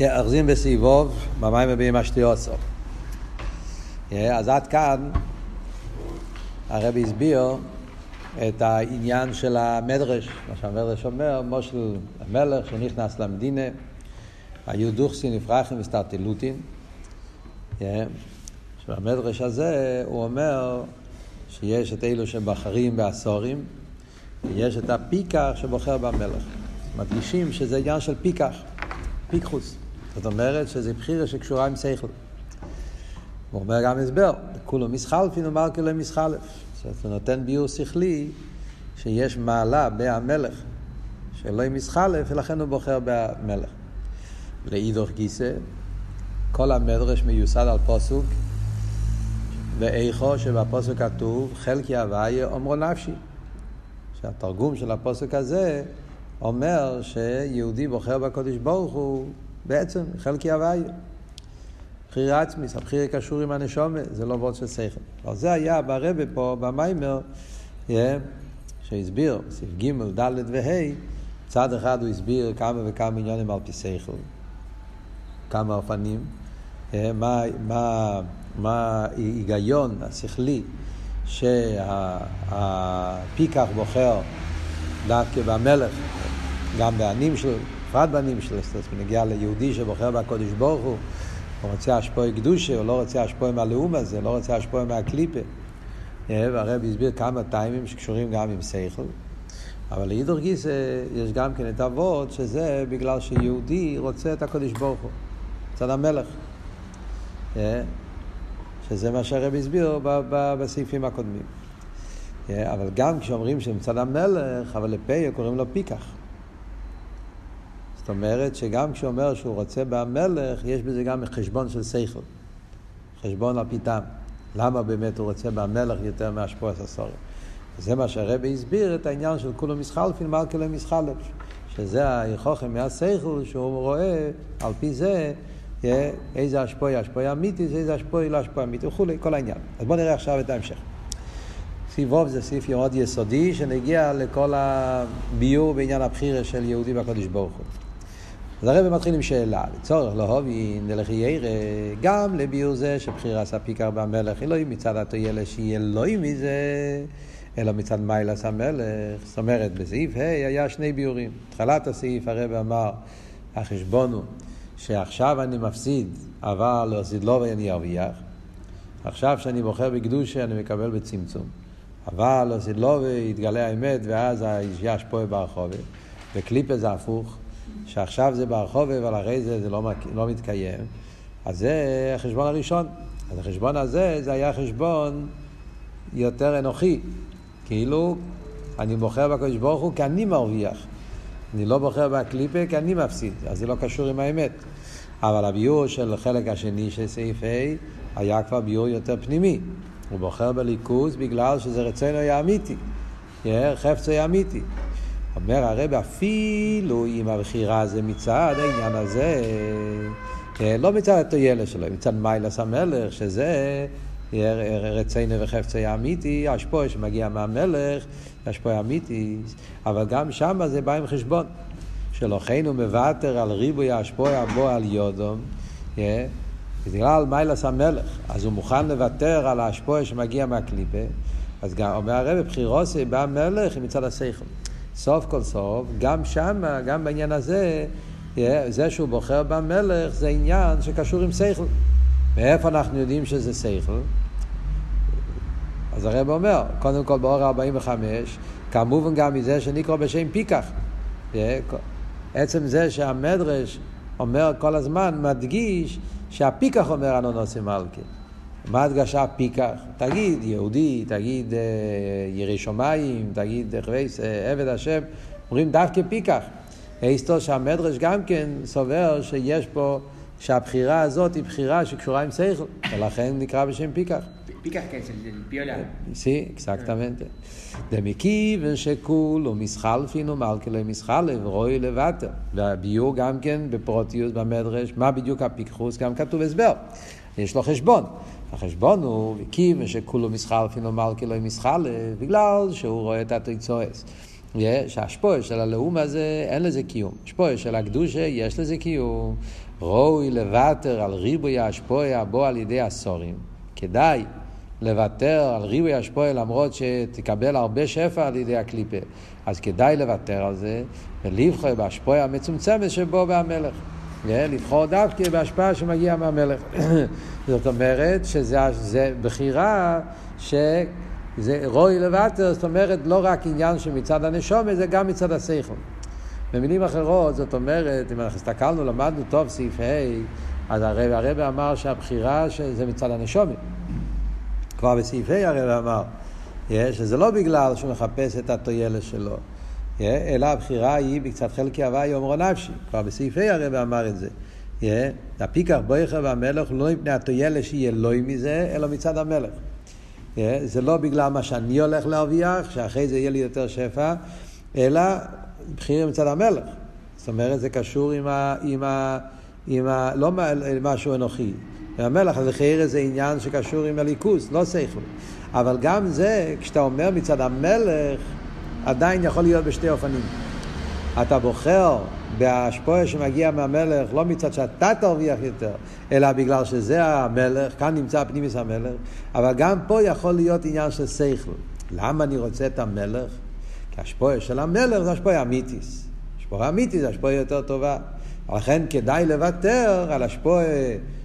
אוחזים בסיבוב, במים מביאים אשתיוסו. אז עד כאן הרבי הסביר את העניין של המדרש, מה שהמדרש אומר, מושל המלך שנכנס למדינה, היו דוכסין נפרחים וסטרטילוטין. שבמדרש הזה הוא אומר שיש את אלו שבחרים בעשורים, ויש את הפיקח שבוחר במלך. מדגישים שזה עניין של פיקח, פיקחוס. זאת אומרת שזה בחירה שקשורה עם שכל. הוא אומר גם הסבר, כולו מסחלפין ומלכה לא מסחלף. אומרת, נותן ביור שכלי שיש מעלה בהמלך, שלא עם מסחלף, ולכן הוא בוחר במלך. לאידוך גיסא, כל המדרש מיוסד על פוסוק, ואיכו שבפוסק כתוב חלקי הוויה אומרו נפשי. שהתרגום של הפוסק הזה אומר שיהודי בוחר בקודש ברוך הוא בעצם חלקי הוויה. בחירה עצמית, הבחירה קשור עם הנשומה, זה לא וורד של שכל. אבל זה היה ברבה פה, במיימר, yeah, שהסביר, סעיף ג', ד' וה', צד אחד הוא הסביר כמה וכמה עניונים על פי שכל, כמה אופנים, yeah, מה, מה, מה ההיגיון השכלי שהפיקח בוחר דווקא במלך, גם בענים שלו, בפרט בענים שלו, זאת אומרת, נגיע ליהודי שבוחר בקודש ברוך הוא, הוא רוצה השפוע קדושה, הוא לא רוצה השפוע מהלאום הזה, לא רוצה השפוע מהקליפה. והרבי הסביר כמה טיימים שקשורים גם עם שכל. אבל להידור גיסא יש גם כן את אבות, שזה בגלל שיהודי רוצה את הקודש ברוך הוא, מצד המלך. שזה מה שהרבי הסביר בסעיפים הקודמים. אבל גם כשאומרים שמצד המלך, אבל לפה קוראים לו פיקח. זאת אומרת שגם כשאומר שהוא רוצה במלך, יש בזה גם חשבון של שכל. חשבון על פיתם. למה באמת הוא רוצה במלך יותר מהשפוע הססורי? זה מה שהרבי הסביר את העניין של כולו מסחלפין מלכה מסחלף. שזה היכוכם מהשכל שהוא רואה על פי זה איזה השפוע השפוע אמיתי, איזה השפוע לא השפוע אמיתי וכולי, כל העניין. אז בואו נראה עכשיו את ההמשך. סעיף ווב זה סעיף מאוד יסודי שנגיע לכל הביור בעניין הבחירה של יהודי בקודש ברוך הוא. אז הרב מתחיל עם שאלה, לצורך להובין דלחיירא, גם לביור זה שבחירה עשה פיקר במלך, אלוהים מצד התוילה שיהיה אלוהים מזה, אלא מצד מיילס המלך. זאת אומרת, בסעיף ה' היה שני ביורים. התחלת הסעיף הרב אמר, החשבון הוא שעכשיו אני מפסיד, אבל לא עשית לו ואני ארוויח. עכשיו שאני בוחר בקדושה אני מקבל בצמצום. אבל לא לו ויתגלה האמת, ואז יש פה ברחובה. וקליפה זה הפוך. שעכשיו זה ברחוב, אבל אחרי זה זה לא, לא מתקיים. אז זה החשבון הראשון. אז החשבון הזה, זה היה חשבון יותר אנוכי. כאילו, אני בוחר בקדוש ברוך הוא כי אני מרוויח. אני לא בוחר בקליפה כי אני מפסיד, אז זה לא קשור עם האמת. אבל הביור של החלק השני של סעיף ה' היה כבר ביור יותר פנימי. הוא בוחר בליכוז בגלל שזה רצינו היה אמיתי. חפצו היה אמיתי. אומר הרב, אפילו אם הבחירה זה מצד העניין הזה, לא מצד הטוילה שלו, מצד מיילס המלך, שזה רצינו וחפצי אמיתי, השפוע שמגיע מהמלך, השפוע אמיתי, אבל גם שם זה בא עם חשבון. שלוכן הוא מוותר על ריבוי השפוע בו על יודום, בגלל מיילס המלך, אז הוא מוכן לוותר על השפוע שמגיע מהקליפה, אז גם אומר הרב, בחירוסי בא המלך מצד השכל. סוף כל סוף, גם שם, גם בעניין הזה, זה שהוא בוחר במלך זה עניין שקשור עם שכל. מאיפה אנחנו יודעים שזה שכל? אז הרב אומר, קודם כל באור 45, כמובן גם מזה שנקרא בשם פיקח. עצם זה שהמדרש אומר כל הזמן, מדגיש שהפיקח אומר אנונוסי מלכי. מה הדגשה פיקח? תגיד יהודי, תגיד אה, ירי שמיים, תגיד חווייס, אה, עבד השם, אומרים דווקא פיקח. היסטור שהמדרש גם כן סובר שיש פה, שהבחירה הזאת היא בחירה שקשורה עם שכל, ולכן נקרא בשם פיקח. פיקח כסף, זה פיולה. Sí, exactamente. דמקיבן שכולו מסחלפין ומלכלו מסחלף, רואי לבטר. והביור גם כן בפרוטיוס במדרש, מה בדיוק הפיקחוס, גם כתוב הסבר. יש לו חשבון. החשבון הוא, כיוון שכולו מסחלפין ומלכלו מסחלף, בגלל שהוא רואה את התוצאס. שהשפועה של הלאום הזה, אין לזה קיום. השפועה של הקדושה, יש לזה קיום. ראוי לוותר על ריבוי השפועה בו על ידי עשורים. כדאי לוותר על ריבוי השפועה למרות שתקבל הרבה שפע על ידי הקליפה. אז כדאי לוותר על זה ולבחור בהשפועה המצומצמת שבו והמלך. לבחור דווקא בהשפעה שמגיעה מהמלך. זאת אומרת שזה בחירה שזה רוי לוותר, זאת אומרת לא רק עניין שמצד הנשומת, זה גם מצד השכל. במילים אחרות, זאת אומרת, אם אנחנו הסתכלנו, למדנו טוב סעיף ה', אז הרב, הרב אמר שהבחירה זה מצד הנשומת. כבר בסעיף ה' הרב אמר, שזה לא בגלל שהוא מחפש את הטוילת שלו, אלא הבחירה היא בקצת חלקי הוואי אומרו נפשי. כבר בסעיף ה' הרב אמר את זה. הפיקח בויכר והמלך לא מפני הטוילת שיהיה לוי מזה, אלא מצד המלך. זה לא בגלל מה שאני הולך להרוויח, שאחרי זה יהיה לי יותר שפע, אלא בחירה מצד המלך. זאת אומרת, זה קשור עם ה... עם ה, עם ה לא משהו אנוכי. המלך, אז לחייר זה עניין שקשור עם הליכוס, לא שכל. אבל גם זה, כשאתה אומר מצד המלך, עדיין יכול להיות בשתי אופנים. אתה בוחר בהשפועה שמגיע מהמלך, לא מצד שאתה תרוויח יותר, אלא בגלל שזה המלך, כאן נמצא פנימיס המלך, אבל גם פה יכול להיות עניין של שכל. למה אני רוצה את המלך? כי השפועה של המלך זה השפועה אמיתיס. השפועה אמיתיס זה השפועה יותר טובה. לכן כדאי לוותר על השפועה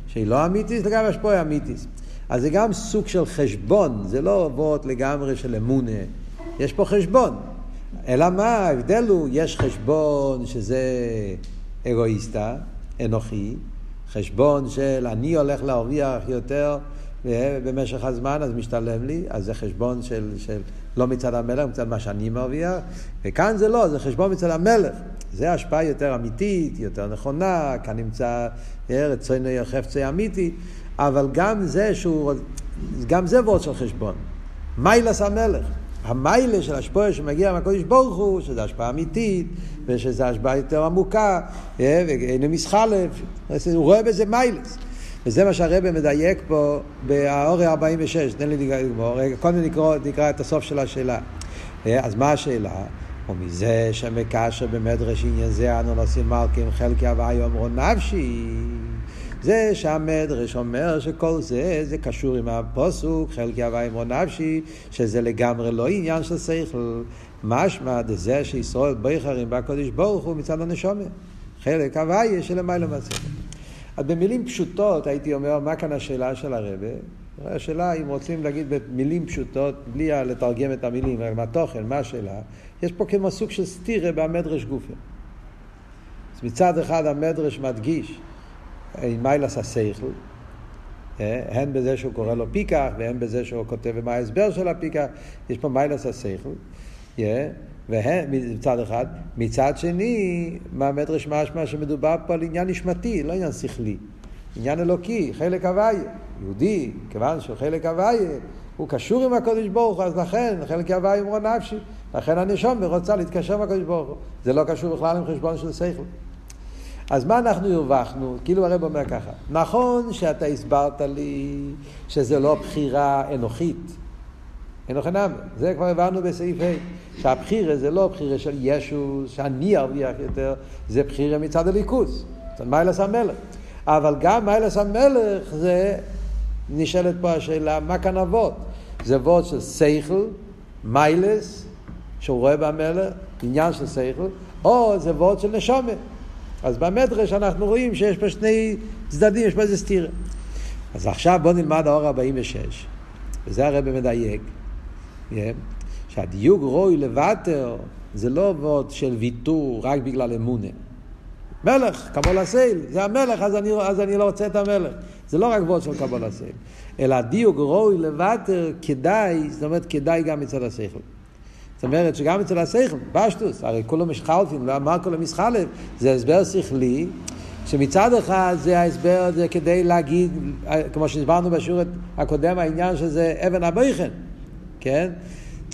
שהיא לא אמיתיס לגבי השפועה אמיתיס. אז זה גם סוג של חשבון, זה לא עבוד לגמרי של אמונה. יש פה חשבון. אלא מה, ההבדל הוא, יש חשבון שזה אגואיסטה, אנוכי, חשבון של אני הולך להרוויח יותר במשך הזמן, אז משתלם לי, אז זה חשבון של, של לא מצד המלך, מצד מה שאני מרוויח, וכאן זה לא, זה חשבון מצד המלך. זה השפעה יותר אמיתית, יותר נכונה, כאן נמצא רצונו חפצי אמיתי, אבל גם זה שהוא, גם זה וורד של חשבון. מיילס המלך. המיילה של השפועה שמגיע מהקודש ברוך הוא, שזו השפעה אמיתית, ושזו השפעה יותר עמוקה, ואינו מסחלף, הוא רואה בזה מיילס. וזה מה שהרבא מדייק פה באורי 46, תן לי לגמור, קודם נקרא, נקרא את הסוף של השאלה. אז מה השאלה? ומזה שמקשר במדרש עניין זה אנו נושאים מלכים חלקי הוואי אומרו נפשי זה שהמדרש אומר שכל זה, זה קשור עם הפוסוק, חלקי הוואי אמרו נפשי, שזה לגמרי לא עניין של שכל. משמע דזה שישראל ביחרים בקודש ברוך הוא מצד הנשומה. חלק הוואי שלמעלה מהשכל. אז במילים פשוטות הייתי אומר, מה כאן השאלה של הרבה? השאלה, אם רוצים להגיד במילים פשוטות, בלי לתרגם את המילים, מה התוכן, מה השאלה, יש פה כמו סוג של סטירה במדרש גופה. אז מצד אחד המדרש מדגיש עם מיילס אה, הן בזה שהוא קורא לו פיקח, והן בזה שהוא כותב מה ההסבר של הפיקח, יש פה מיילס אה, והן מצד אחד, מצד שני, מהמדרש משמע שמדובר פה על עניין נשמתי, לא עניין שכלי, עניין אלוקי, חלק הוויה, יהודי, כיוון שהוא חלק הוויה, הוא קשור עם הקודש ברוך הוא, אז לכן חלק הוויה אמרו נפשי, לכן הנשום רוצה להתקשר עם הקודש ברוך הוא, זה לא קשור בכלל עם חשבון של שכל. אז מה אנחנו הרווחנו? כאילו הרב אומר ככה, נכון שאתה הסברת לי שזה לא בחירה אנוכית, אנוכי נאמן, זה כבר הבנו בסעיף ה', שהבחירה זה לא בחירה של ישו, שאני ארוויח יותר, זה בחירה מצד הליכוז, מיילס המלך. אבל גם מיילס המלך זה, נשאלת פה השאלה, מה כאן אבות? זה אבות של שכל, מיילס, שהוא רואה במלך, עניין של שכל, או זה אבות של נשומת. אז במדרש אנחנו רואים שיש פה שני צדדים, יש פה איזה סתירה. אז עכשיו בואו נלמד האור 46, וזה הרב מדייק, yeah, שהדיוג רוי לוותר זה לא וורד של ויתור רק בגלל אמונה. מלך, קבול הסייל, זה המלך, אז אני, אז אני לא רוצה את המלך. זה לא רק וורד של קבול הסייל, אלא הדיוג רוי לוותר כדאי, זאת אומרת כדאי גם מצד השכל. זאת אומרת שגם אצל השכל, פשטוס, הרי כולו משחלפים, לא אמר כולו מסחלף, זה הסבר שכלי, שמצד אחד זה ההסבר זה כדי להגיד, כמו שהסברנו בשיעור הקודם, העניין שזה אבן הבויכן, כן?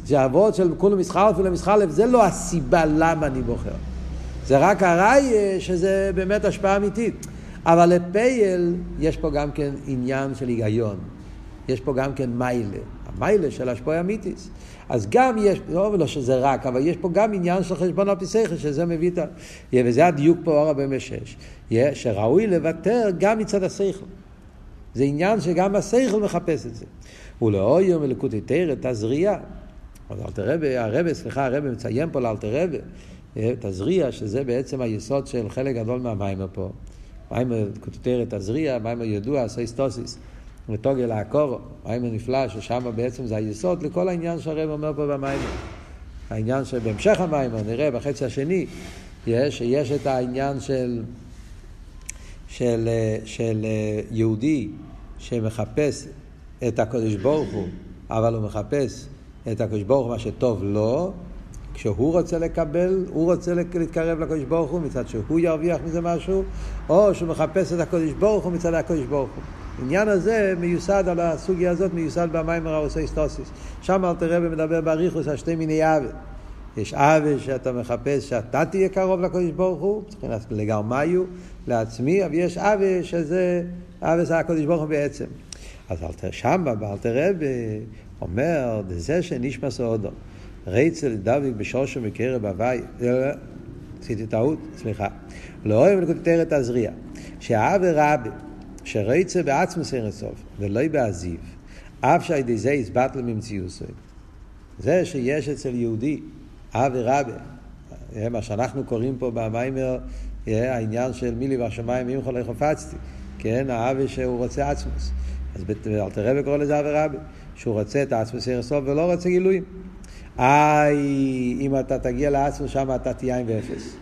זה אבות של כולו מסחלף ולמסחלף, זה לא הסיבה למה אני בוחר. זה רק הראי שזה באמת השפעה אמיתית. אבל לפייל יש פה גם כן עניין של היגיון. יש פה גם כן מיילה. המיילה של השפוע אמיתיס. אז גם יש, לא לא שזה רק, אבל יש פה גם עניין של חשבון על פי שכל, שזה מביא את ה... וזה הדיוק פה אור הבמה שש. שראוי לוותר גם מצד השכל. זה עניין שגם השכל מחפש את זה. ולאויום ולקוטי תרא תזריע. אז אלתר רבי, סליחה, הרבי מציין פה לאלתר רבי, תזריע, שזה בעצם היסוד של חלק גדול מהמיימר פה. מיימר כותרת תזריע, מיימר ידוע, סייסטוסיס. ותוגל העקורו, מיימר נפלא, ששם בעצם זה היסוד לכל העניין שהרב אומר פה במיימר. העניין שבהמשך המיימר, נראה בחצי השני, יש, יש את העניין של, של, של יהודי שמחפש את הקדוש ברוך הוא, אבל הוא מחפש את הקדוש ברוך הוא מה שטוב לו, כשהוא רוצה לקבל, הוא רוצה להתקרב לקדוש ברוך הוא מצד שהוא ירוויח מזה משהו, או שהוא מחפש את הקדוש ברוך הוא מצד הקדוש ברוך הוא. העניין הזה מיוסד על הסוגיה הזאת, מיוסד במים הראוסי סטוסיס. שם אל תראה ומדבר באריכוס על שתי מיני עוול. יש עוול שאתה מחפש שאתה תהיה קרוב לקדוש ברוך הוא, מבחינת לגרמיו, לעצמי, אבל יש עוול שזה עוול זה הקדוש ברוך הוא בעצם. אז שם באל תראה אומר, זה שנשמע סעודו. רייצל דביק בשושו מקרב הוואי, עשיתי טעות, סליחה. לא אוהב לקוטרת תזריע, שהאב רבי, שרייצה בעצמו סרסוף, ולא בעזיב, אף שהידי זה יסבט לממציאוסו. זה שיש אצל יהודי, אב רבי, מה שאנחנו קוראים פה במיימר, העניין של מילי והשמיים אם חולי חפצתי, כן, האב שהוא רוצה עצמוס. אז אלתר רבי קורא לזה אב רבי, שהוא רוצה את עצמוס סרסוף ולא רוצה גילויים. איי, אם אתה תגיע לעצמוס שם אתה תהיה עם ואפס.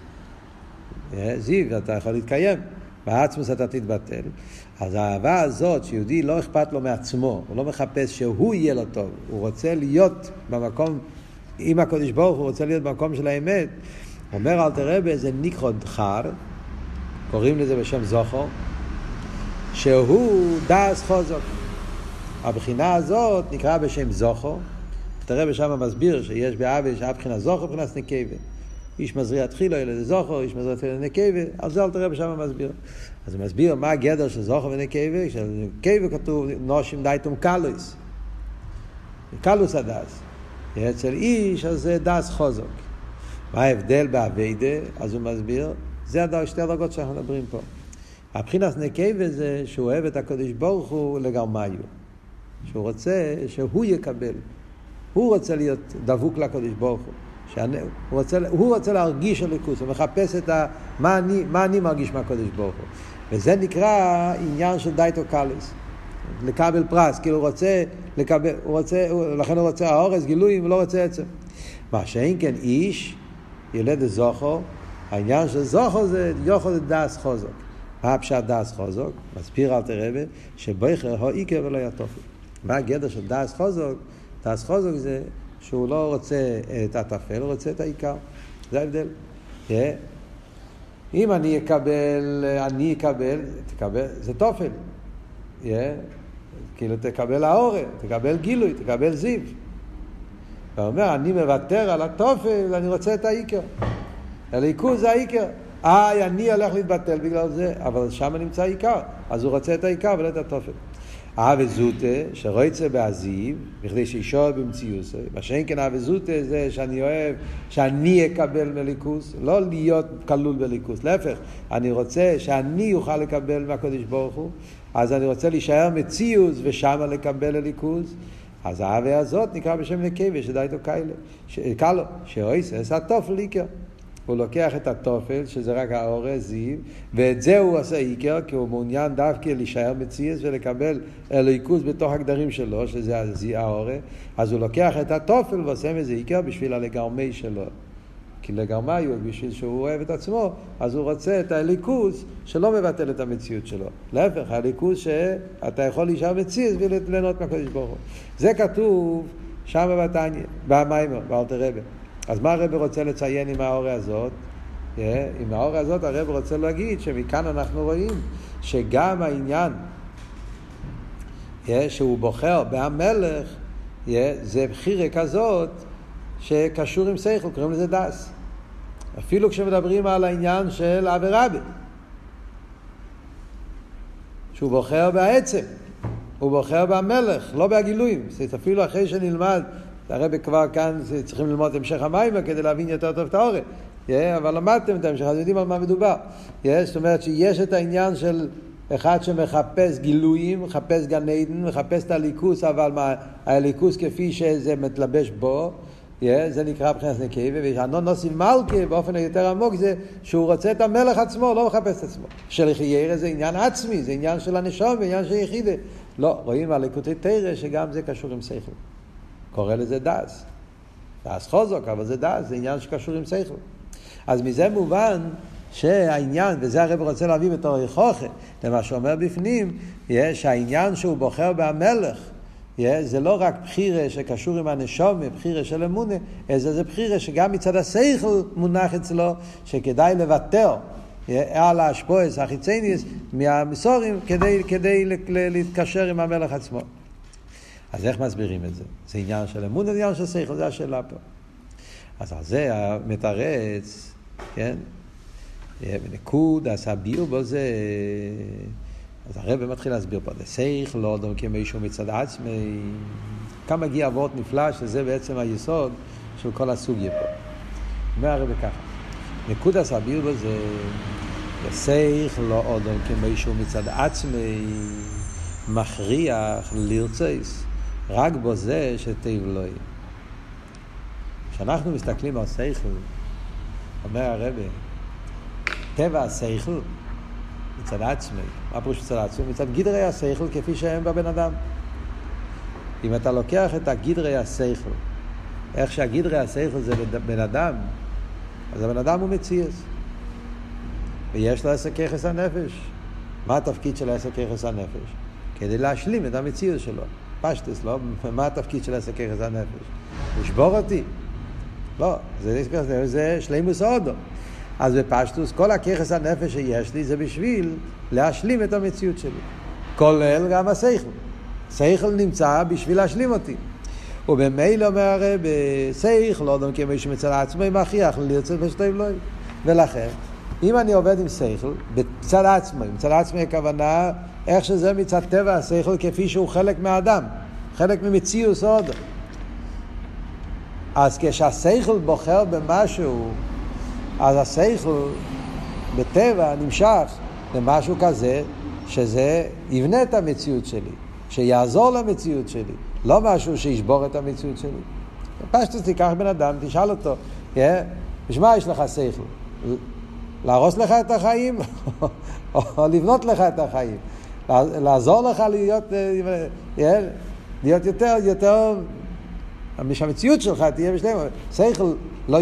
זיו, אתה יכול להתקיים. בעצמוס אתה תתבטל. אז האהבה הזאת, שיהודי לא אכפת לו מעצמו, הוא לא מחפש שהוא יהיה לו טוב, הוא רוצה להיות במקום, עם הקודש ברוך הוא רוצה להיות במקום של האמת. אומר אל תראה באיזה ניקרוד חר, קוראים לזה בשם זוכו, שהוא דס חוזוק. הבחינה הזאת נקרא בשם זוכו, תראה בשם מסביר שיש באבי שהיה בחינה זוכר ובחינת. איש מזריע תחילו אלא זוכר, איש מזריע תחילו נקבה, על זה אל תראה בשם מסביר. אז הוא מסביר מה הגדר של זוכר ונקבה, של נקבה כתוב נושים דייטום קלויס. קלוס הדס. אצל איש אז זה דס חוזוק. מה ההבדל באביידה? אז הוא מסביר, זה הדבר, שתי הדרגות שאנחנו מדברים פה. הבחינס נקבה זה שהוא אוהב את הקדוש ברוך הוא לגרמיו. שהוא רוצה שהוא יקבל. הוא רוצה להיות דבוק לקדוש ברוך הוא. שאני, הוא, רוצה, הוא רוצה להרגיש הליכוס, הוא מחפש את ה... מה אני, מה אני מרגיש מהקדוש ברוך הוא. וזה נקרא עניין של דייטו קאליס. לקבל פרס, כאילו הוא רוצה לקבל, הוא רוצה, לכן הוא רוצה האורס, גילויים, הוא לא רוצה עצם. מה שאין כן איש, ילד זוכו, העניין של זוכו זה יוכו זה דס חוזוק. מה הפשט דס חוזוק? מסביר אל תרבה, שבויכר הו איקר ולא יתופי. מה הגדר של דס חוזוק? דס חוזק זה שהוא לא רוצה את הטפל, הוא רוצה את העיקר. זה ההבדל. Yeah. אם אני אקבל, אני אקבל, תקבל, זה תופל. Yeah. כאילו תקבל האורן, תקבל גילוי, תקבל זיו. אתה אומר, אני מוותר על התופל, אני רוצה את העיקר. הליכוז זה העיקר. איי, אני הולך להתבטל בגלל זה, אבל שם נמצא העיקר. אז הוא רוצה את העיקר ולא את התופל. אהבה זוטה, שרויצה בעזיב, בכדי שישור במציאוסו. מה שאין כן אהבה זוטה זה שאני אוהב, שאני אקבל מליכוס, לא להיות כלול בליכוס. להפך, אני רוצה שאני אוכל לקבל מהקודש ברוך הוא, אז אני רוצה להישאר מציאוס ושמה לקבל לליכוס. אז האהבה הזאת נקרא בשם נקבה, שדי איתו כאלה. קלו, שאויסס התופל עיקר. הוא לוקח את התופל, שזה רק האורז, זיו, ואת זה הוא עושה עיקר, כי הוא מעוניין דווקא להישאר מציאס ולקבל אלוהיקוס בתוך הגדרים שלו, שזה האורז, אז הוא לוקח את התופל ועושה מזה עיקר בשביל הלגרמי שלו. כי לגרמי הוא בשביל שהוא אוהב את עצמו, אז הוא רוצה את הליכוז שלא מבטל את המציאות שלו. להפך, הליכוז שאתה יכול להישאר מציאס וליהנות מהקדוש ברוך הוא. זה כתוב שם בתניא, במיימר, באלתר רבי. אז מה הרב רוצה לציין עם האורה הזאת? Yeah, עם האורה הזאת הרב רוצה להגיד שמכאן אנחנו רואים שגם העניין yeah, שהוא בוחר בהמלך yeah, זה בחירה כזאת שקשור עם שכל, קוראים לזה דס. אפילו כשמדברים על העניין של אבי רבי, שהוא בוחר בעצם. הוא בוחר במלך, לא בגילויים. זאת אפילו אחרי שנלמד, הרב כבר כאן צריכים ללמוד את המשך המים כדי להבין יותר טוב את האורך. Yeah, אבל למדתם את ההמשך, אז יודעים על מה מדובר. Yeah, זאת אומרת שיש את העניין של אחד שמחפש גילויים, מחפש גן עדן, מחפש את הליכוס, אבל מה, הליכוס כפי שזה מתלבש בו, yeah, זה נקרא מבחינת נקבה, והנון נוסים מלכה באופן היותר עמוק זה שהוא רוצה את המלך עצמו, לא מחפש את עצמו. שלחיירה זה עניין עצמי, זה עניין של הנשום, עניין של יחידה. לא, רואים על ליקוטי תרא שגם זה קשור עם שכל. קורא לזה דס. דס חוזוק, אבל זה דס, זה עניין שקשור עם שכל. אז מזה מובן שהעניין, וזה הרב רוצה להביא בתור יחוכה, למה שאומר בפנים, שהעניין שהוא בוחר במלך, זה לא רק בחירה שקשור עם הנשום, בחירה של אמונה, אלא זה בחירה שגם מצד השכל מונח אצלו, שכדאי לוותר על האשפויס, החיצניס, מהמסורים, כדי, כדי להתקשר עם המלך עצמו. אז איך מסבירים את זה? זה עניין של אמון, זה עניין של שכל, זו השאלה פה. אז על זה המתרץ, כן? בנקוד, אז הביאו בו זה... אז הרב מתחיל להסביר פה, זה שכל, לא אדם כמישהו מצד עצמי. כאן מגיע אבות נפלא, שזה בעצם היסוד של כל הסוגיה פה. אומר הרב ככה, נקוד הסביר בזה, שכל לא אדם כמישהו מצד עצמי, מכריח לרצויס. רק בו זה שתיב לא יהיה. כשאנחנו מסתכלים על שכל, אומר הרבה, טבע השכל מצד עצמי, מה פירוש מצד עצמי? מצד גדרי השכל כפי שהם בבן אדם. אם אתה לוקח את הגדרי השכל, איך שהגדרי השכל זה בן אדם, אז הבן אדם הוא מציאס. ויש לו עסק ככס הנפש. מה התפקיד של עסק ככס הנפש? כדי להשלים את המציאות שלו. פשטוס, לא? מה התפקיד של עסק ככס הנפש? לשבור אותי. לא, זה, זה, זה שלימוס אודו. אז בפשטוס, כל הככס הנפש שיש לי זה בשביל להשלים את המציאות שלי. כולל גם השכל. שכל נמצא בשביל להשלים אותי. ובמילא אומר הרב, שכל, לא יודע כמי שמצל עצמו, מכריח לרצות ושתיים לא ולכן, אם אני עובד עם שכל, בצד עצמו, מצד עצמו הכוונה איך שזה מצד טבע השכל כפי שהוא חלק מהאדם, חלק ממציאוס עוד. אז כשהשכל בוחר במשהו, אז השכל בטבע נמשך למשהו כזה שזה יבנה את המציאות שלי, שיעזור למציאות שלי, לא משהו שישבור את המציאות שלי. פשטוס תיקח בן אדם, תשאל אותו, בשביל מה יש לך שכל? להרוס לך את החיים או לבנות לך את החיים? לעזור לך להיות, אה, אה, להיות יותר, יותר, שהמציאות שלך תהיה בשלם. שכל לא,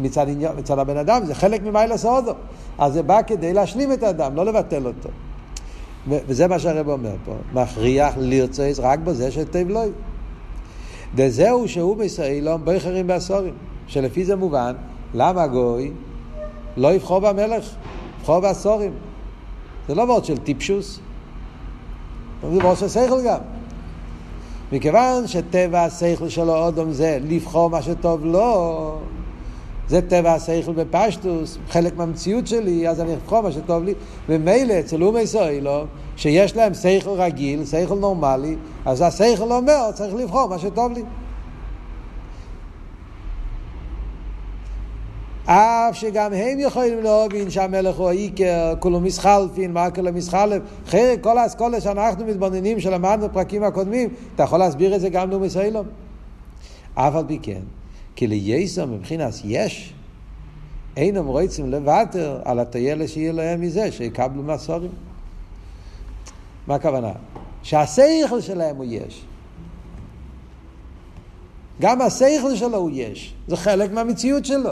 מצד, מצד הבן אדם זה חלק ממיילה סעודו. אז זה בא כדי להשלים את האדם, לא לבטל אותו. וזה מה שהרב אומר פה, מכריח לרצויס רק בזה שתיב לוי. דזהו שהוא בישראלום בוחרים בעשורים, שלפי זה מובן, למה גוי לא יבחור במלך, יבחור בעשורים. זה לא וורד של טיפשוס, זה וורד של שכל גם. מכיוון שטבע השכל שלו אודום זה לבחור מה שטוב לו, זה טבע השכל בפשטוס, חלק מהמציאות שלי, אז אני אבחור מה שטוב לי. ומילא אצל אומי סוילו, שיש להם שכל רגיל, שכל נורמלי, אז השכל אומר, צריך לבחור מה שטוב לי. אף שגם הם יכולים להבין שהמלך הוא העיקר, כולו מסחלפין, מה כולו מסחלף. אחרי כל האסכולה שאנחנו מתבוננים, שלמדנו בפרקים הקודמים, אתה יכול להסביר את זה גם נאום ישראלום. אף על פי כן, כי לייסר מבחינת יש, אינם רוצים לוותר על הטיילת שיהיה להם מזה, שיקבלו מסורים. מה הכוונה? שהשכל שלהם הוא יש. גם השכל שלו הוא יש, זה חלק מהמציאות שלו.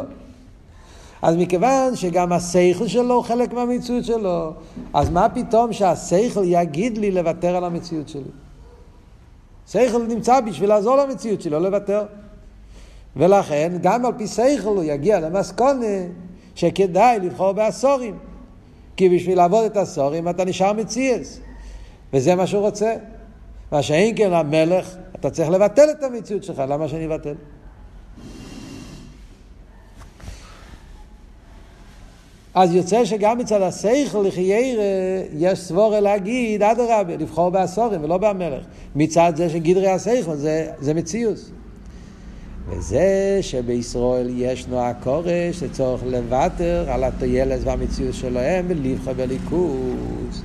אז מכיוון שגם השכל שלו הוא חלק מהמציאות שלו, אז מה פתאום שהשכל יגיד לי לוותר על המציאות שלי? שכל נמצא בשביל לעזור למציאות שלו, לא לוותר. ולכן, גם על פי שכל הוא יגיע למסקונה שכדאי לבחור בעשורים. כי בשביל לעבוד את העשורים אתה נשאר מציאס. וזה מה שהוא רוצה. מה שאין כן המלך, אתה צריך לבטל את המציאות שלך, למה שאני אבטל? אז יוצא שגם מצד השכל לחיירה יש סבורה להגיד, אדרבה, לבחור בעשורים ולא במלך. מצד זה שגדרי השכל זה, זה מציאוס. וזה שבישראל ישנו הכורש לצורך לוותר על הטיילס והמציאות שלהם ולבחור בליכוז.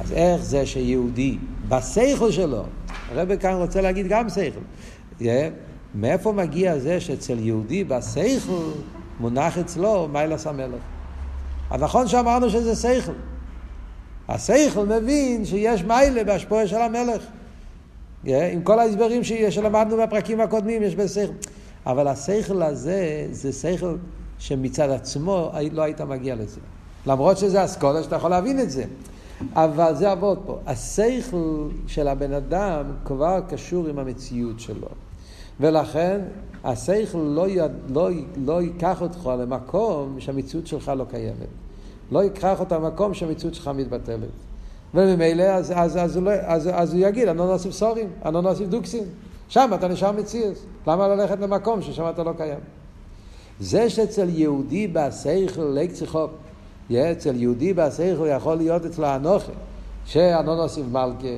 אז איך זה שיהודי בשכל שלו, הרב כאן רוצה להגיד גם שכל, yeah, מאיפה מגיע זה שאצל יהודי בשכל מונח אצלו מיילס המלך? אז נכון שאמרנו שזה שכל. השכל מבין שיש מיילה בהשפועה של המלך. Yeah, עם כל ההסברים שלמדנו בפרקים הקודמים, יש בזה שכל. אבל השכל הזה, זה שכל שמצד עצמו לא היית מגיע לזה. למרות שזה אסכולה שאתה יכול להבין את זה. אבל זה עבוד פה. השכל של הבן אדם כבר קשור עם המציאות שלו. ולכן השכל לא, י... לא, לא ייקח אותך למקום שהמציאות שלך לא קיימת. לא ייקח אותך למקום שהמציאות שלך מתבטלת. וממילא אז, אז, אז, אז, אז, אז הוא יגיד, אני לא נוסיף סורים, אני לא נוסיף דוקסים. שם אתה נשאר מציאות. למה ללכת למקום ששם אתה לא קיים? זה שאצל יהודי בשכל ליק צריכות, אצל יהודי בשכל יכול להיות אצלו אנוכה, שאנונוסיף מלכה,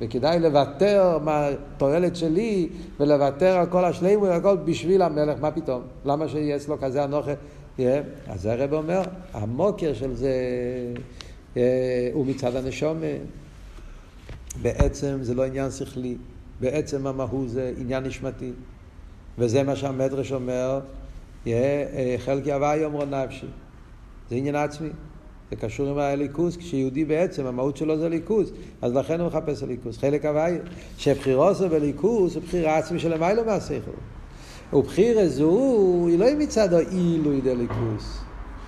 וכדאי לוותר מהתועלת שלי ולוותר על כל השלימות, הכל בשביל המלך, מה פתאום? למה שיהיה אצלו כזה אנוכה? Yeah. אז הרב אומר, המוקר של זה yeah, הוא מצד הנשומה. בעצם זה לא עניין שכלי, בעצם המהות זה עניין נשמתי. וזה מה שהמדרש אומר, yeah, חלקי הוואי אומרו נפשי. זה עניין עצמי. זה קשור עם הליכוז, כשיהודי בעצם, המהות שלו זה ליכוז, אז לכן הוא מחפש הליכוז. חלק הוואי, שבחירו זה בליכוז, הוא בחירה עצמי של המיילו מהשכל. ובחירה זו, היא לא מצד העילוי דליכוז.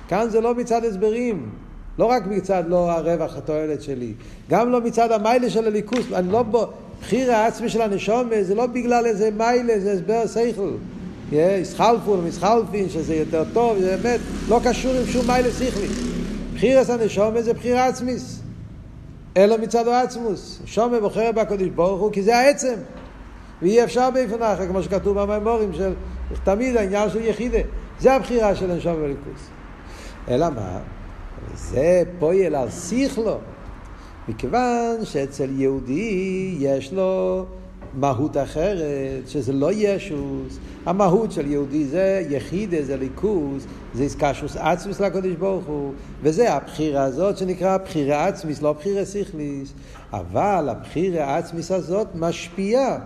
כאן זה לא מצד הסברים. לא רק מצד לא הרווח, התועלת שלי. גם לא מצד המיילה של הליכוז. אני לא בו... בחיר העצמי של הנשום זה לא בגלל איזה מיילה, זה הסבר שכל. יסחלפו, מסחלפין, שזה יותר טוב, זה באמת לא קשור עם שום מיילה שכלי. בחירס הנשומה זה בחיר עצמיס. אלו מצד העצמוס. שומה בוחר בקדוש ברוך הוא כי זה העצם. ואי אפשר באיפן אחר, כמו שכתוב במימורים של תמיד העניין של יחידה. זה הבחירה של הנשום בליכוס. אלא מה? זה פועל על שכלו. מכיוון שאצל יהודי יש לו מהות אחרת, שזה לא ישוס. המהות של יהודי זה יחידה, זה ליכוז, זה איסקשוס עצמיס לקדוש ברוך הוא, וזה הבחירה הזאת שנקרא בחירה עצמיס, לא בחירה שכליס. אבל הבחירה עצמיס הזאת משפיעה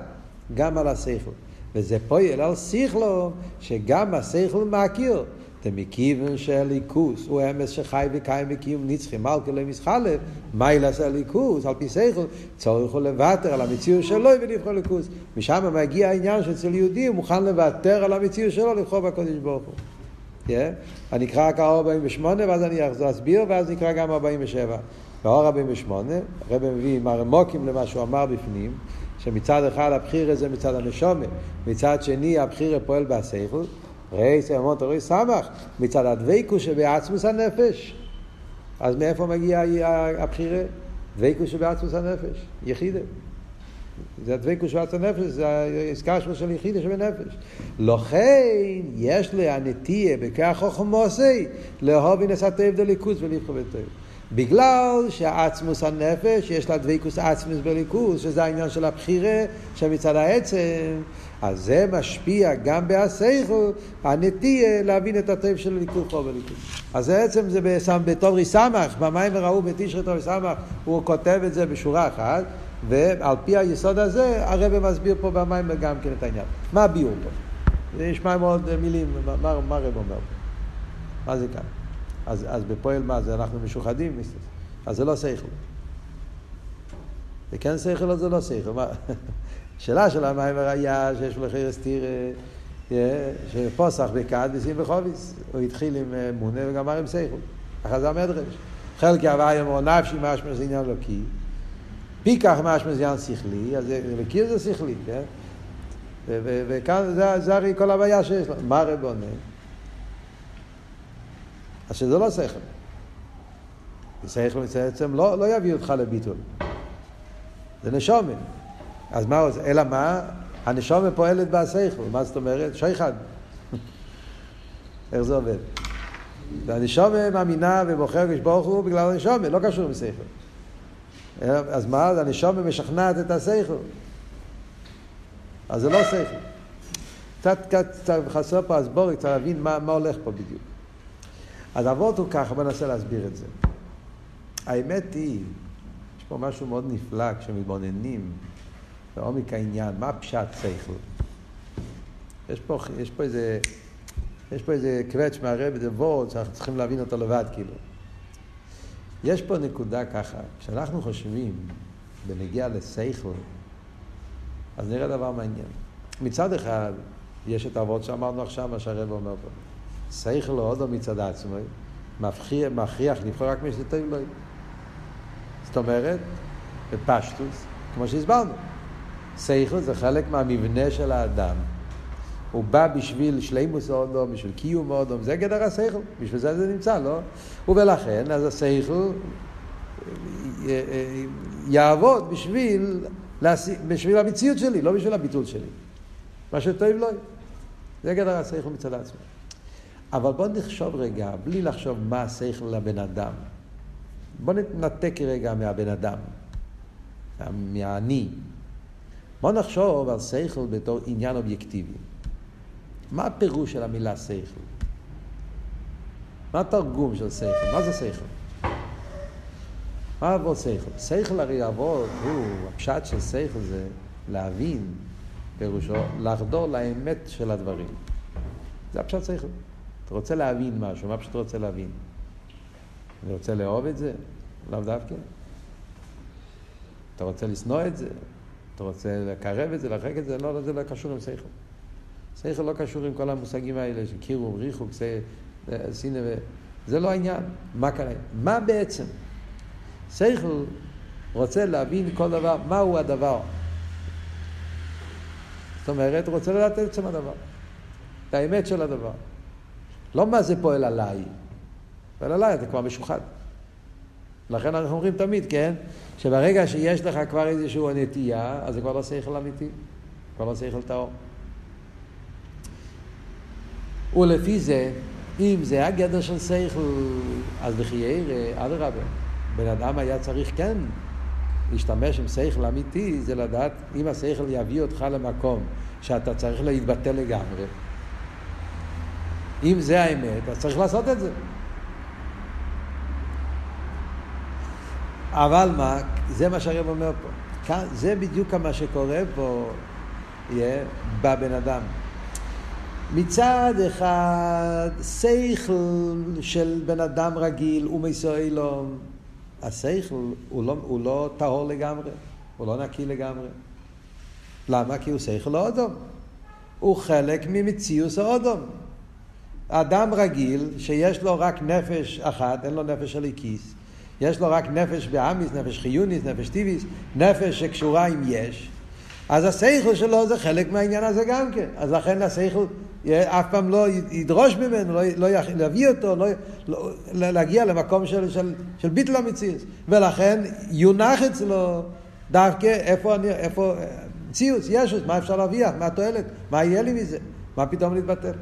גם על השכל. וזה פועל על שכלו, שגם השכל מכיר. דמכיוון שהליכוס הוא אמס שחי וקיים בקיום נצחי מלכה לא מסחלף, מיילס הליכוס, על פי שכל, צורך הוא לוותר על המציאות שלו ולבחור ליכוס. משם מגיע העניין שאצל יהודי הוא מוכן לוותר על המציאות שלו לבחור בקודש ברוך הוא. Yeah. אני אקרא רק 48 ואז אני להסביר ואז נקרא גם 47. באור 48 הרב מביא מרמוקים למה שהוא אמר בפנים, שמצד אחד הבחיר הזה מצד הנשומת, מצד שני הבחיר פועל בהשכל, רייס אמות רוי סמך, מצד הדבקו שבעצמוס הנפש. אז מאיפה מגיע הבחירה? דבקו שבעצמוס הנפש, יחידה. זה הדבקו שבעצמוס הנפש, זה העסקה של יחידה שבנפש. לכן יש לי הנטייה בכך חוכמוסי לאהוב ונסתיו דליכוס ולבחור בטוב. בגלל שהעצמוס הנפש, יש לה דבקוס עצמוס בליכוס, שזה העניין של הבחירה, שמצד העצם, אז זה משפיע גם בהסייכו, הנטייה להבין את הטוב של ליכוד חוב וליכוד. אז בעצם זה בסם, בתורי סמך, במים וראו בתשרי תורי סמך, הוא כותב את זה בשורה אחת, ועל פי היסוד הזה הרב מסביר פה במים גם כן את העניין. מה הביאור פה? זה נשמע מאוד מילים, מה, מה, הרב אומר פה? מה זה כאן? אז, אז בפועל מה זה? אנחנו משוחדים? אז זה לא שכל. זה כן שכל או זה לא שכל? השאלה של המיימר היה שיש לו חרס תירא, שפוסח בקד ושים בחוביס. הוא התחיל עם אה, מונה וגמר עם סייכו. אחרי זה המדרש. חלקי הוואי אמרו נפשי משמע זה עניין לוקי. פיקח משמע זה עניין שכלי, אז לקיר זה שכלי, כן? וכאן זה הרי כל הבעיה שיש לו. מה רב עונה? אז שזה לא שכל. שכל בעצם לא, לא יביא אותך לביטול. זה נשומן. אז מה עושה? אלא מה? הנשומה פועלת בהסייכל. מה זאת אומרת? שייחד. איך זה עובד? והנשומה מאמינה ובוחר הקדוש ברוך הוא בגלל הנשומה, לא קשור עם שכל. אז מה, הנשומה משכנעת את השכל. אז זה לא שכל. קצת, קצת, חסר פה הסבורי, קצת להבין מה, מה הולך פה בדיוק. אז אבות הוא ככה, בוא ננסה להסביר את זה. האמת היא, יש פה משהו מאוד נפלא כשמתבוננים בעומק העניין, מה פשט שכל? יש פה, יש פה איזה, יש פה איזה קווץ' מהרב, איזה וורד שאנחנו צריכים להבין אותו לבד, כאילו. יש פה נקודה ככה, כשאנחנו חושבים בנגיע לשכל, אז נראה דבר מעניין. מצד אחד, יש את האבות שאמרנו עכשיו, מה שהרב אומר פה. לא עוד מצד עצמו, מכריח, מכריח לבחור רק מי שזה טוב לו. זאת אומרת, בפשטוס, כמו שהסברנו, שכל זה חלק מהמבנה של האדם. הוא בא בשביל שלימוס האודום, בשביל קיום האודום, זה גדר השכל, בשביל זה זה נמצא, לא? ולכן, אז השכל יעבוד בשביל, בשביל המציאות שלי, לא בשביל הביטול שלי. מה שטוב לא זה גדר השכל מצד עצמו. אבל בואו נחשוב רגע, בלי לחשוב מה השכל לבן אדם. בואו נתנתק רגע מהבן אדם, מהאני. בואו נחשוב על שכל בתור עניין אובייקטיבי. מה הפירוש של המילה שכל? מה התרגום של שכל? מה זה שכל? מה עבוד שכל? שכל הרי עבוד הוא, הפשט של שכל זה להבין, פירושו, לחדור לאמת של הדברים. זה הפשט שכל. אתה רוצה להבין משהו, מה פשוט רוצה להבין? אני רוצה לאהוב את זה? לאו דווקא. אתה רוצה לשנוא את זה? אתה רוצה לקרב את זה, להרחק את זה? לא, זה לא קשור עם שכל. שכל לא קשור עם כל המושגים האלה של קירוב, ריחוק, סינא. זה לא העניין. מה קרה? מה בעצם? שכל רוצה להבין כל דבר, מהו הדבר. זאת אומרת, הוא רוצה לדעת את עצם הדבר. את האמת של הדבר. לא מה זה פועל עליי. פועל עליי אתה כבר משוחד. לכן אנחנו אומרים תמיד, כן? שברגע שיש לך כבר איזושהי נטייה, אז זה כבר לא שכל אמיתי. כבר לא שכל טהור. ולפי זה, אם זה הגדר של שכל, אז בחייר, אדרבה, בן אדם היה צריך כן להשתמש עם שכל אמיתי, זה לדעת אם השכל יביא אותך למקום שאתה צריך להתבטא לגמרי. אם זה האמת, אז צריך לעשות את זה. אבל מה, זה מה שהרב אומר פה. כאן, זה בדיוק מה שקורה פה יהיה בבן אדם. מצד אחד, שכל של בן אדם רגיל הוא מסוילום, השכל הוא לא, הוא לא טהור לגמרי, הוא לא נקי לגמרי. למה? כי הוא שכל האודום. הוא חלק ממציאוס האודום. אדם רגיל, שיש לו רק נפש אחת, אין לו נפש של איקיס, יש לו רק נפש באמיס, נפש חיוניס, נפש טיביס, נפש שקשורה עם יש, אז השכל שלו זה חלק מהעניין הזה גם כן. אז לכן השכל אף פעם לא ידרוש ממנו, לא, לא יביא אותו, לא, לא, להגיע למקום של, של, של ביטל המציאות. ולכן יונח אצלו דווקא איפה, אני, איפה מציאות, ישוס, מה אפשר להרוויח, מה התועלת, מה יהיה לי מזה, מה פתאום להתבטל.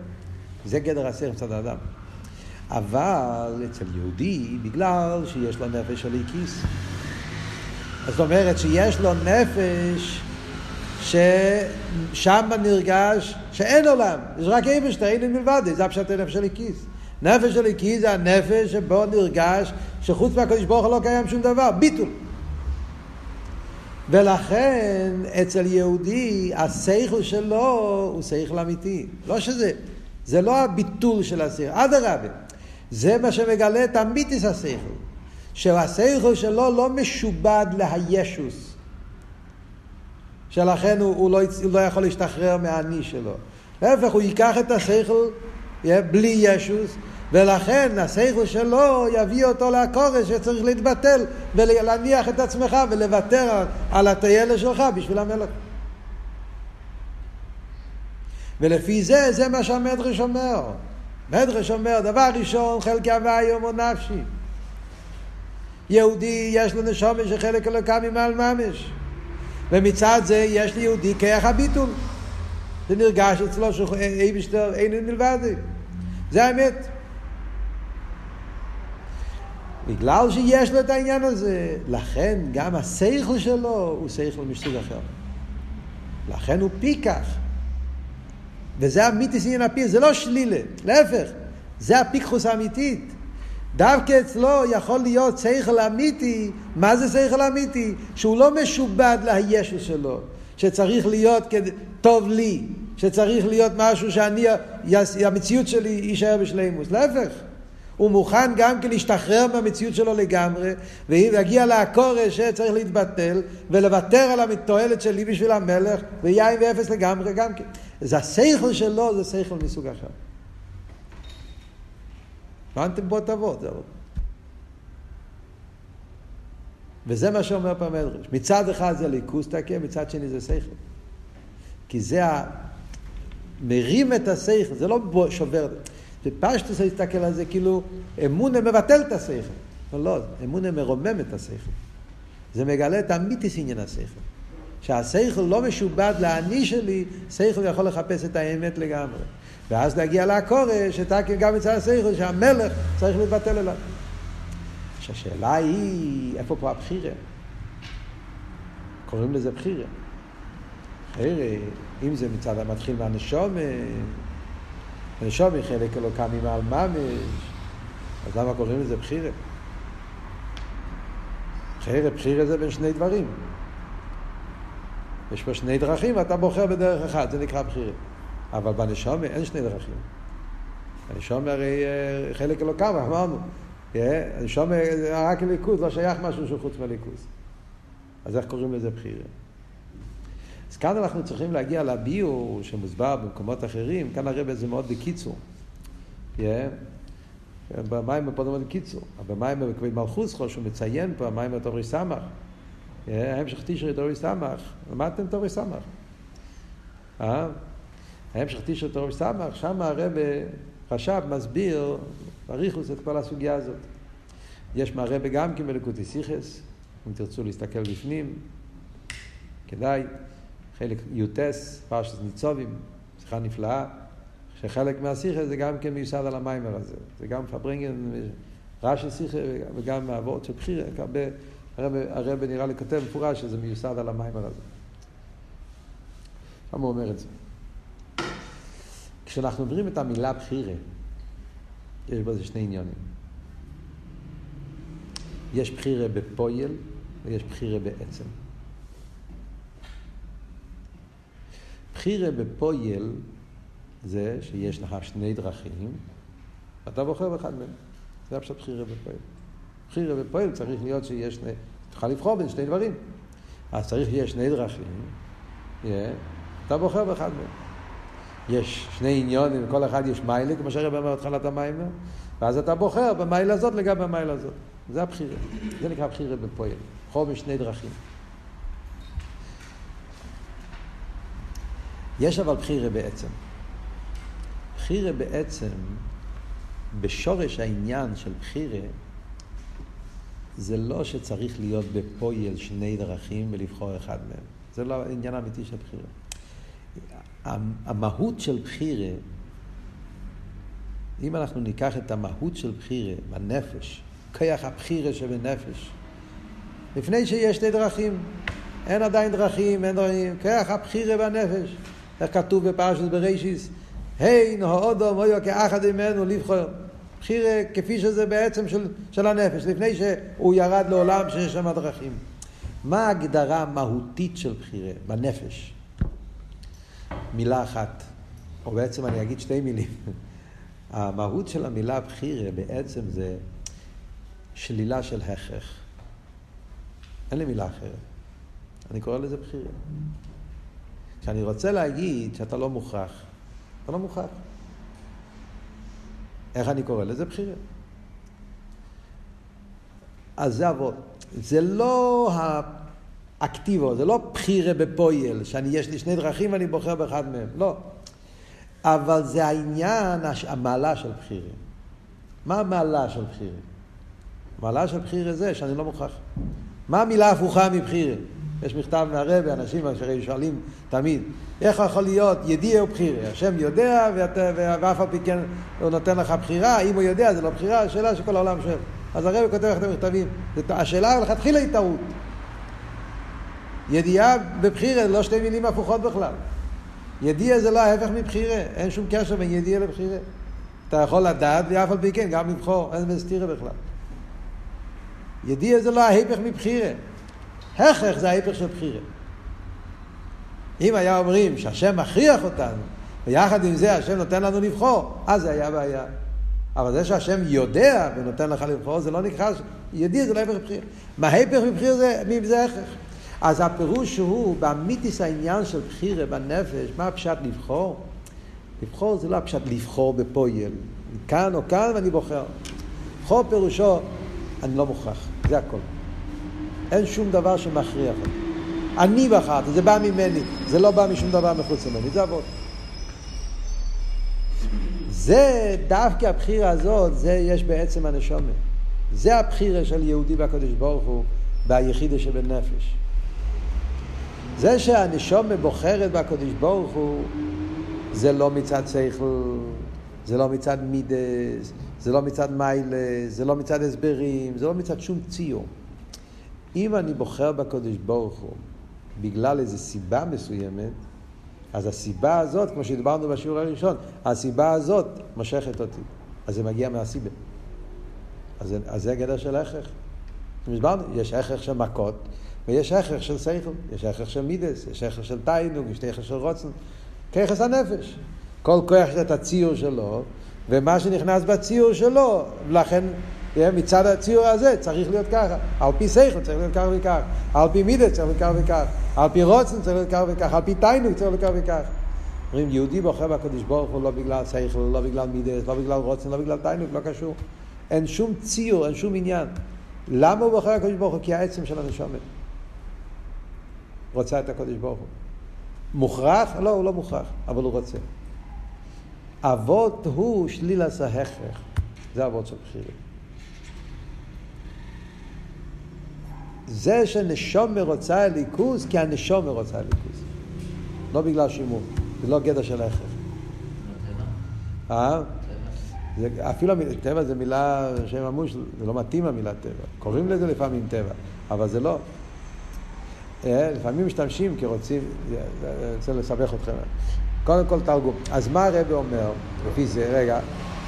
זה גדר השכל מצד האדם. אבל אצל יהודי, בגלל שיש לו נפש של איקיס, זאת אומרת שיש לו נפש ששם נרגש שאין עולם, יש רק איבשטר, אין מלבד, זה הפשט הנפש של איקיס. נפש של איקיס זה הנפש שבו נרגש שחוץ מהקדוש ברוך הוא לא קיים שום דבר, ביטול. ולכן אצל יהודי השכל שלו הוא שכל אמיתי. לא שזה, זה לא הביטול של השכל, אדרבה. זה מה שמגלה את אמיתיס השכל. שהשכל שלו לא משובד להישוס. שלכן הוא, הוא, לא, הוא לא יכול להשתחרר מהאני שלו. להפך, הוא ייקח את השכל בלי ישוס, ולכן השכל שלו יביא אותו לקורס שצריך להתבטל ולהניח את עצמך ולוותר על, הטיילת שלך בשביל המלך. ולפי זה, זה מה שהמדרש אומר. מדרש אומר, דבר ראשון, חלקי הוואי יומו נפשי. יהודי יש לו נשומת שחלק אלוקה ממעל ממש. ומצד זה יש ליהודי כיח הביטול. זה נרגש אצלו שאיבשטר אין מלבד. זה האמת. בגלל שיש לו את העניין הזה, לכן גם השכל שלו הוא שכל מסוג אחר. לכן הוא פיקח. וזה המיתיס עניין הפיר, זה לא שלילה, להפך, זה הפיקחוס האמיתית. דווקא אצלו יכול להיות שכל אמיתי, מה זה שכל אמיתי? שהוא לא משובד לישו שלו, שצריך להיות כד... טוב לי, שצריך להיות משהו שאני, המציאות שלי יישאר בשלימוס, להפך. הוא מוכן גם כן להשתחרר מהמציאות שלו לגמרי, ויגיע לעקורש שצריך להתבטל, ולוותר על התועלת שלי בשביל המלך, ויין ואפס לגמרי גם כן. זה השכל שלו, זה שכל מסוג אחר. הבנתם בו תבוא, זהו. וזה מה שאומר פעם מדרש. מצד אחד זה ליכוס תקה, מצד שני זה שכל. כי זה ה... מרים את השכל, זה לא שובר. בפשטוס להסתכל על זה כאילו אמונה מבטל את השכל. אבל לא, אמונה מרומם את השכל. זה מגלה את המיתיס עניין השכל. שהשכל לא משובד לאני שלי, שכל יכול לחפש את האמת לגמרי. ואז להגיע לכורש, שתקן גם מצד השכל, שהמלך צריך להתבטל אליו. שהשאלה היא, איפה פה הבחירה? קוראים לזה בחירה. בחירה, אם זה מצד המתחיל מהנשום, הנשום היא חלק אלוקם ממעל ממש, אז למה קוראים לזה בחירה? בחירה, בחירה זה בין שני דברים. יש פה שני דרכים ואתה בוחר בדרך אחת, זה נקרא בחירה. אבל בנשום אין שני דרכים. הנשום הרי אה, חלק אלוקם, אמרנו. הנשום רק ליכוז, לא שייך משהו שהוא חוץ מהליכוז. אז איך קוראים לזה בחירה? אז כאן אנחנו צריכים להגיע לביור שמוסבר במקומות אחרים, כאן הרב זה מאוד בקיצור. Yeah. במים פה מאוד בקיצור. במים בכבד מלכוס חו, שהוא מציין פה, המים בתורי סמך. ההמשך תשרי תורי סמך, למדתם תורי סמך. אה? ההמשך תשרי תורי סמך, שם הרב רש"ב מסביר בריכוס את כל הסוגיה הזאת. יש מהרבה גם כן בלקוטי סיכס, אם תרצו להסתכל בפנים, כדאי. חלק יוטס, פרשת ניצובים, שיחה נפלאה, שחלק מהשיחה זה גם כן מיוסד על המיימר הזה. זה גם פברנגן, רש"י שיחה וגם מהוורד של בחירה, הרבה, הרב, הרב נראה לי כותב מפורש שזה מיוסד על המיימר הזה. שם הוא אומר את זה. כשאנחנו אומרים את המילה בחירה, יש בזה שני עניונים. יש בחירה בפויל ויש בחירה בעצם. בחירה בפויל זה שיש לך שני דרכים, ואתה בוחר באחד מהם. זה הפשוט בחירה בפועל. בחירה בפועל צריך להיות שיש שני... תוכל לבחור בין שני דברים. אז צריך שיהיה שני דרכים, yeah, אתה בוחר באחד מהם. יש שני עניונים, לכל אחד יש מיילה, כמו שהרב אומר בתחילת המיימר, ואז אתה בוחר במיילה הזאת לגבי המיילה הזאת. זה הבחירה. זה נקרא בחירה בפועל. בוחר בשני דרכים. יש אבל בחירה בעצם. בחירה בעצם, בשורש העניין של בחירה, זה לא שצריך להיות בפויל שני דרכים ולבחור אחד מהם. זה לא העניין האמיתי של בחירה. המהות של בחירה, אם אנחנו ניקח את המהות של בחירה בנפש, כיח הבחירה שבנפש, לפני שיש שתי דרכים, אין עדיין דרכים, אין דרכים, כיח הבחירה בנפש. איך כתוב בפרשת בראשיס, הי נהודו מויו כאחד ממנו לבחור. בחירה כפי שזה בעצם של, של הנפש, לפני שהוא ירד לעולם שיש שם דרכים. מה ההגדרה המהותית של בחירה בנפש? מילה אחת, או בעצם אני אגיד שתי מילים. המהות של המילה בחירה בעצם זה שלילה של הכרח. אין לי מילה אחרת. אני קורא לזה בחירה. כשאני רוצה להגיד שאתה לא מוכרח, אתה לא מוכרח. איך אני קורא לזה? בחירה. אז זה אבות. זה לא האקטיבו, זה לא בחירה בפויל, שאני יש לי שני דרכים ואני בוחר באחד מהם, לא. אבל זה העניין, המעלה של בחירה. מה המעלה של בחירה? המעלה של בחירה זה שאני לא מוכרח. מה המילה הפוכה מבחירה? יש מכתב מהרבה, אנשים אשר שואלים תמיד, איך יכול להיות ידיע ובחירה? השם יודע ואת, ואף על פי כן הוא נותן לך בחירה, אם הוא יודע זה לא בחירה, השאלה שכל העולם שואל. אז הרב כותב לך את המכתבים. השאלה לכתחילה היא טעות. ידיעה בבחירה, לא שתי מילים הפוכות בכלל. ידיעה זה לא ההפך מבחירה, אין שום קשר בין ידיעה לבחירה. אתה יכול לדעת ואף על פי כן גם לבחור, אין בזה סתירה בכלל. ידיעה זה לא ההפך מבחירה. הכרח זה ההפך של בחירה. אם היה אומרים שהשם מכריח אותנו, ויחד עם זה השם נותן לנו לבחור, אז זה היה בעיה. אבל זה שהשם יודע ונותן לך לבחור, זה לא נקרא, ידיע זה לא הפך מבחירה. מה ההפך מבחירה זה, זה הכרח. אז הפירוש הוא, באמיתיס העניין של בחירה בנפש, מה הפשט לבחור? לבחור זה לא הפשט לבחור בפועל. כאן או כאן ואני בוחר. לבחור פירושו, אני לא מוכרח, זה הכל. אין שום דבר שמכריח אותי. אני בחרתי, זה בא ממני, זה לא בא משום דבר מחוץ ממני, זה עבוד. זה, דווקא הבחירה הזאת, זה יש בעצם הנשומת. זה הבחירה של יהודי והקדוש ברוך הוא ביחידה שבנפש. זה שהנשומה בוחרת בקדוש ברוך הוא, זה לא מצד שכל, זה לא מצד מידס, זה לא מצד מיילה, זה לא מצד הסברים, זה לא מצד שום ציור. אם אני בוחר בקדוש ברוך הוא בגלל איזו סיבה מסוימת, אז הסיבה הזאת, כמו שדיברנו בשיעור הראשון, הסיבה הזאת מושכת אותי. אז זה מגיע מהסיבה. אז אז זה הגדר של ההכרח. הסברנו, יש הכרח של מכות, ויש הכרח של שכל, יש הכרח של מידס, יש הכרח של תיינוג, יש הכרח של רוצן, ככס הנפש. כל כוח יש את הציור שלו, ומה שנכנס בציור שלו, לכן מצד הציור הזה צריך להיות ככה. על פי שכל צריך להיות ככה וכך, על פי מידס צריך להיות ככה וכך, על פי רוצן צריך להיות ככה וכך, על פי תיינוג צריך להיות ככה וכך. אומרים, יהודי בוחר בקדוש ברוך הוא לא בגלל שכל, לא בגלל מידס, לא בגלל רוצן, לא בגלל תיינוג, לא קשור. אין שום ציור, אין שום עניין. למה הוא בוחר בקדוש ברוך הוא? כי העצם של הנשומת. רוצה את הקודש ברוך הוא. מוכרח? לא, הוא לא מוכרח, אבל הוא רוצה. אבות הוא שלילס ההכרח. זה אבות של בחירים. זה שנשומה רוצה ליכוז, כי הנשומה רוצה ליכוז. לא בגלל שימור, זה לא גדר של ההכרח. אה? זה, אפילו טבע זה מילה שהם אמרו, זה לא מתאים המילה טבע. קוראים לזה לפעמים טבע, אבל זה לא. אה, לפעמים משתמשים כי רוצים, אני רוצה לסבך אתכם. קודם כל תרגום. אז מה הרב אומר, לפי זה, רגע,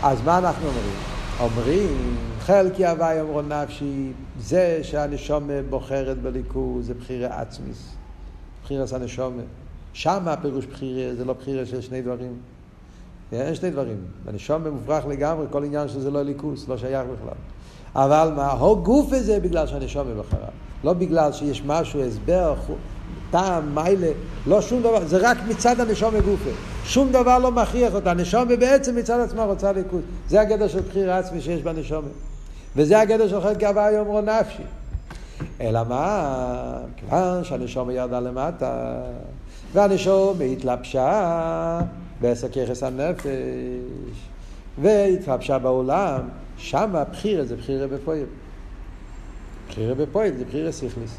אז מה אנחנו אומרים? אומרים, חלקי הווי אמרו נפשי, זה שהנשומה בוחרת בליכוז, זה בחירה עצמיס. בחירס הנשומה. שם הפירוש בחירה, זה לא בחירה של שני דברים. אין שני דברים. הנשומה מופרך לגמרי, כל עניין שזה לא ליכוז, לא שייך בכלל. אבל מה, הו גוף הזה בגלל שהנשומה בחרה. לא בגלל שיש משהו, הסבר, טעם, מיילה, לא שום דבר, זה רק מצד הנשום מגופה. שום דבר לא מכריח אותה. הנשום בעצם מצד עצמה רוצה ליכוז. זה הגדר של בחיר עצמי שיש בנשום. וזה הגדר של חלק גאווה יאמרו נפשי. אלא מה? כיוון שהנשום ירדה למטה, והנשום התלבשה בעשר ככס הנפש, והתלבשה בעולם, שם הבחירה זה בחירה בפועל. בחירה בפועל זה בחירה סיכליס.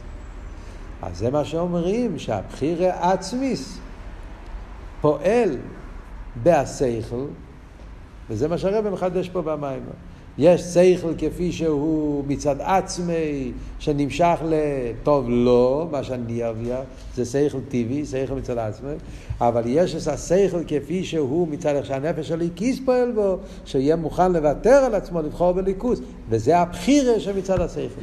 אז זה מה שאומרים, שהבחירה עצמיס פועל בהשכל, וזה מה שהרבא מחדש פה במים. יש שכל כפי שהוא מצד עצמי, שנמשך לטוב לא, מה שאני אביא, זה שכל טבעי, שכל מצד עצמי, אבל יש את השכל כפי שהוא מצד איך שהנפש שלי כיס פועל בו, שיהיה מוכן לוותר על עצמו, לבחור בליכוס, וזה הבחירה שמצד השכל.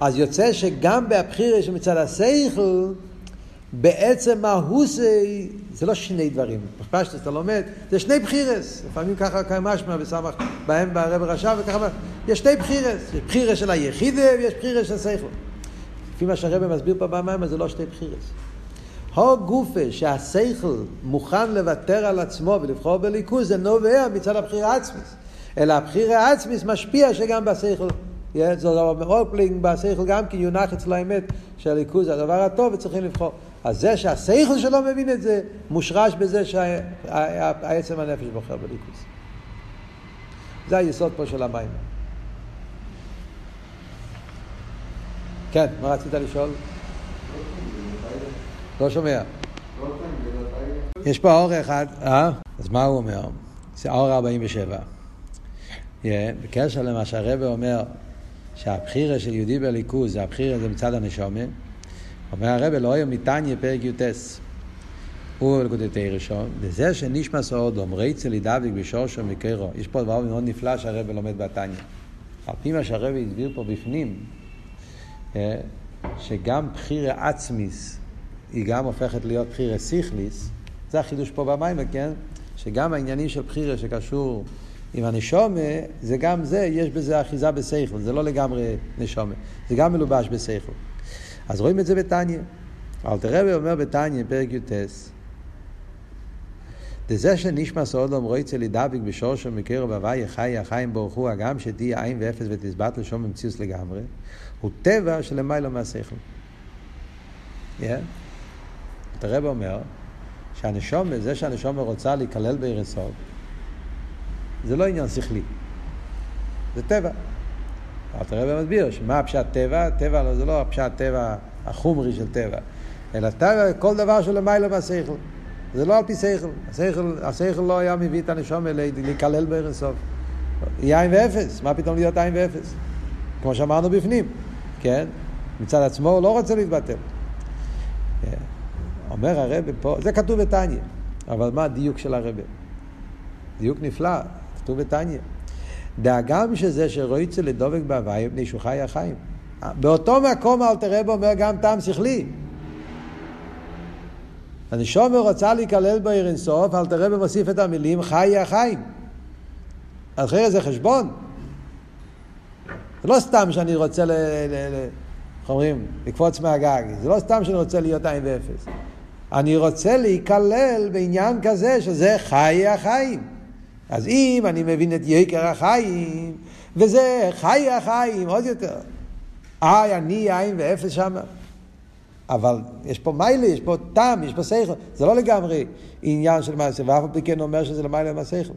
אז יוצא שגם בהבחירה שמצד השכל, בעצם ההוסי, זה לא שני דברים. פשטוס אתה לומד, זה שני בחירס. לפעמים ככה משמע בסמך בהם ברב רשע וככה, יש שני בחירס. יש בחירה של היחידה ויש בחירה של השכל. לפי מה שהרבא מסביר פה במים, זה לא שתי בחירס. הו גופה שהשכל מוכן לוותר על עצמו ולבחור בליכוז, זה נובע מצד הבחירה העצמית. אלא הבחירה העצמית משפיע שגם בשכל זה מאוד פלינג בשכל גם כי יונח אצל האמת שהליכוז זה הדבר הטוב וצריכים לבחור. אז זה שהשכל שלו מבין את זה, מושרש בזה שהעצם הנפש בוחר בליכוז. זה היסוד פה של המים. כן, מה רצית לשאול? לא שומע. יש פה אור אחד, אה? אז מה הוא אומר? זה אור 47. Yeah, בקשר למה שהרבא אומר, שהבחירה של יהודי בליכוז, הבחירה זה מצד הנשומה, אומר הרבא לא היום מתניא פרק י"ט. הוא לקודתי ראשון, וזה שנשמע סעודום, רייצה לדבק בשורשו מקרו. יש פה דבר מאוד נפלא שהרבא לומד בתניא. על פי מה שהרבא הסביר פה בפנים, אה, שגם בחירה עצמיס היא גם הופכת להיות בחירה סיכליס, זה החידוש פה במים, כן? שגם העניינים של בחירה שקשור עם הנשומה, זה גם זה, יש בזה אחיזה בסייכל, זה לא לגמרי נשומה, זה גם מלובש בסייכל. אז רואים את זה בתניא. אלתר רבי אומר בתניא, פרק י"ט, דזה שנשמע סעודום רויצה לדבק בשורשו מקרב הוואי חי החיים ברוך הוא, הגם שתהיה עין ואפס ותסבט לשום במציאוס לגמרי, הוא טבע שלמיילו מהשכל. אלתר רבי אומר שהנשומה, זה שהנשומה רוצה להיכלל בערסות, זה לא עניין שכלי, זה טבע. אלתר רבי מסביר שמה הפשט טבע? טבע זה לא הפשט טבע החומרי של טבע, אלא טבע כל דבר שלמיילו מהשכל. זה לא על פי שכל. השכל, השכל לא היה מביא את הנשום להיכלל בערב סוף. יין ואפס, מה פתאום להיות עין ואפס? כמו שאמרנו בפנים, כן? מצד עצמו הוא לא רוצה להתבטל. כן. אומר הרב פה, זה כתוב בתניא, אבל מה הדיוק של הרב? דיוק נפלא, כתוב בתניא. דאגם שזה שרויצה לדובק בהוואי מפני שהוא חי החיים. באותו מקום אל תראה בו אומר גם טעם שכלי. הנשומר רוצה להיכלל בעיר אינסוף, אל תראה ומוסיף את המילים חי החיים. אחרי זה חשבון. זה לא סתם שאני רוצה, ל... איך אומרים, לקפוץ מהגג. זה לא סתם שאני רוצה להיות עין ואפס. אני רוצה להיכלל בעניין כזה שזה חיי החיים. אז אם אני מבין את יקר החיים, וזה חיי החיים, עוד יותר. איי, אני עין ואפס שמה. אבל יש פה מיילה, יש פה טעם, יש פה שכל. זה לא לגמרי עניין של מעשה, ואף פי כן אומר שזה למעלה מהשכל.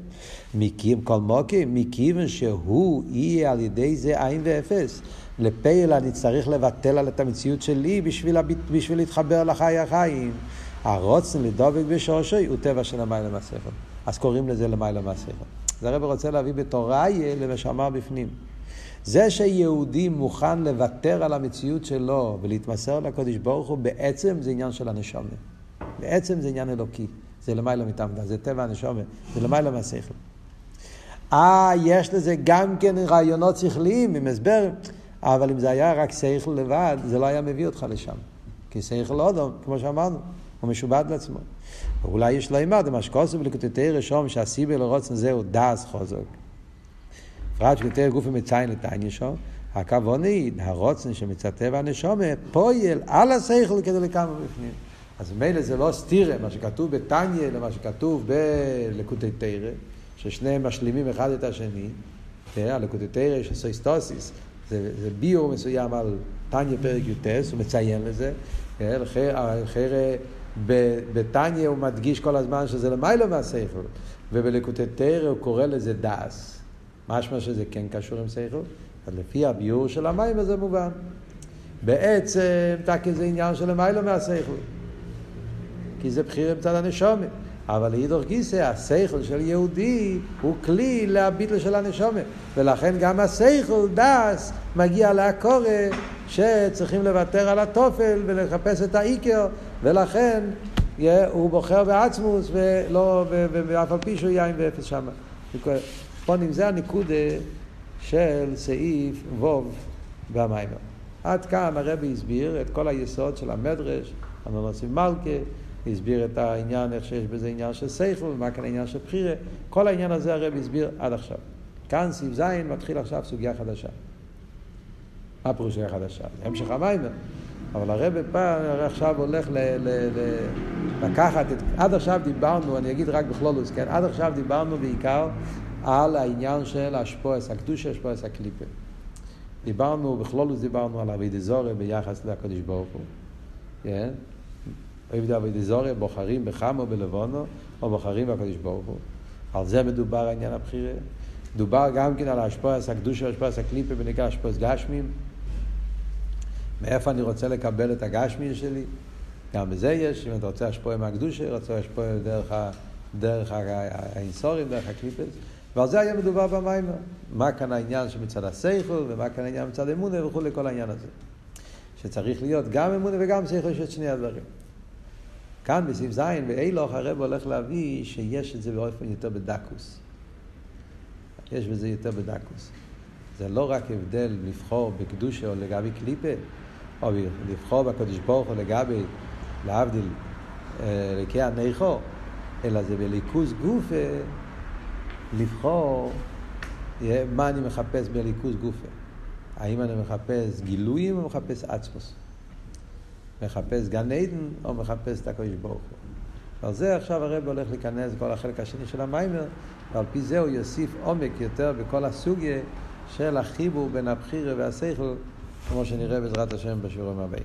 מקים כל מוקים, מכיוון שהוא יהיה על ידי זה עין ואפס. לפייל אני צריך לבטל על את המציאות שלי בשביל, בשביל להתחבר לחי החיים. הרוצן לדבק בשורשי הוא טבע של למעלה מהשכל. אז קוראים לזה למעלה מהשכל. זה הרב רוצה להביא בתורה למה שאמר בפנים. זה שיהודי מוכן לוותר על המציאות שלו ולהתמסר לקודש ברוך הוא, בעצם זה עניין של הנשומה. בעצם זה עניין אלוקי. זה למעלה מתעמדה, זה טבע הנשומה, זה למעלה מהשכל. אה, יש לזה גם כן רעיונות שכליים עם הסבר, אבל אם זה היה רק שכל לבד, זה לא היה מביא אותך לשם. כי שכל לא כמו שאמרנו, הוא משובד לעצמו. ואולי יש לו אימה, זה מה שכוסו ולקוטטי רשום שהסיבה לרוצן זהו דס חוזק. בפרט שכתב גופי מציין לתניא שם, הכוונה היא, הרוצן שמצטה והנשומה פועל על השכל כדי לקמה בפנים. אז מילא זה לא סתירה, מה שכתוב בתניא למה שכתוב בלקוטי תרא, ששניהם משלימים אחד את השני, הלקוטי תרא של סויסטוסיס, זה, זה ביור מסוים על תניא פרק י"ט, הוא מציין לזה, אחרי בתניא הוא מדגיש כל הזמן שזה למיילו מהשכל, ובלקוטי תרא הוא קורא לזה דאס. משמע שזה כן קשור עם שכל, אז לפי הביור של המים הזה מובן. בעצם, תקי זה עניין של למיילו מהשכל. כי זה בחיר מצד הנשומת. אבל לאידור גיסא, השכל של יהודי הוא כלי להביטל של הנשומת. ולכן גם השכל, דס, מגיע לעקורא שצריכים לוותר על התופל ולחפש את העיקר, ולכן הוא בוחר בעצמוס, ולא, ואף על פי שהוא יין ואפס שמה. פונים זה הניקודה של סעיף ווב במיימר. עד כאן הרבי הסביר את כל היסוד של המדרש, המנוסים מלכה, הסביר את העניין, איך שיש בזה עניין של סייכל, ומה כאן העניין של בחירה. כל העניין הזה הרבי הסביר עד עכשיו. כאן סעיף ז' מתחיל עכשיו סוגיה חדשה. מה הפירוש סוגיה חדשה? זה המשך המיימר. אבל הרבי פעם עכשיו הולך ל, ל, ל, לקחת את... עד עכשיו דיברנו, אני אגיד רק בכלולוס, כן? עד עכשיו דיברנו בעיקר על העניין של אשפועס הקדושה, אשפועס הקליפה. דיברנו, בכלולוס דיברנו על אבי דזורי ביחס לקדוש ברוך הוא. כן? אבי דזורי בוחרים בחם או בלבונו, או בוחרים בקדוש ברוך הוא. על זה מדובר העניין הבחירה. דובר גם כן על האשפועס הקדושה, אשפועס הקליפה, ונקרא אשפועס גשמים. מאיפה אני רוצה לקבל את הגשמים שלי? גם בזה יש, אם אתה רוצה השפועה מהקדושה, רוצה השפועה דרך, דרך האינסורים, דרך הקליפס. ועל זה היה מדובר במיימר. מה כאן העניין שמצד הסייכל, ומה כאן העניין מצד אמונה וכולי, כל העניין הזה. שצריך להיות גם אמונה וגם סייכל, יש את שני הדברים. כאן בסעיף ז' ואילוך הרב הולך להביא שיש את זה באופן יותר בדקוס. יש בזה יותר בדקוס. זה לא רק הבדל לבחור בקדושה או לגבי קליפה, או לבחור בקדוש ברוך הוא לגבי, להבדיל, לקי הנכו, אלא זה בליכוז גופה, לבחור מה אני מחפש בליכוז גופה. האם אני מחפש גילויים או מחפש עצמוס? מחפש גן עדן או מחפש את הקדוש ברוך הוא. ועל זה עכשיו הרב הולך להיכנס כל החלק השני של המיימר, ועל פי זה הוא יוסיף עומק יותר בכל הסוגיה של החיבור בין הבחירה והשכל, כמו שנראה בעזרת השם בשיעורים הבאים.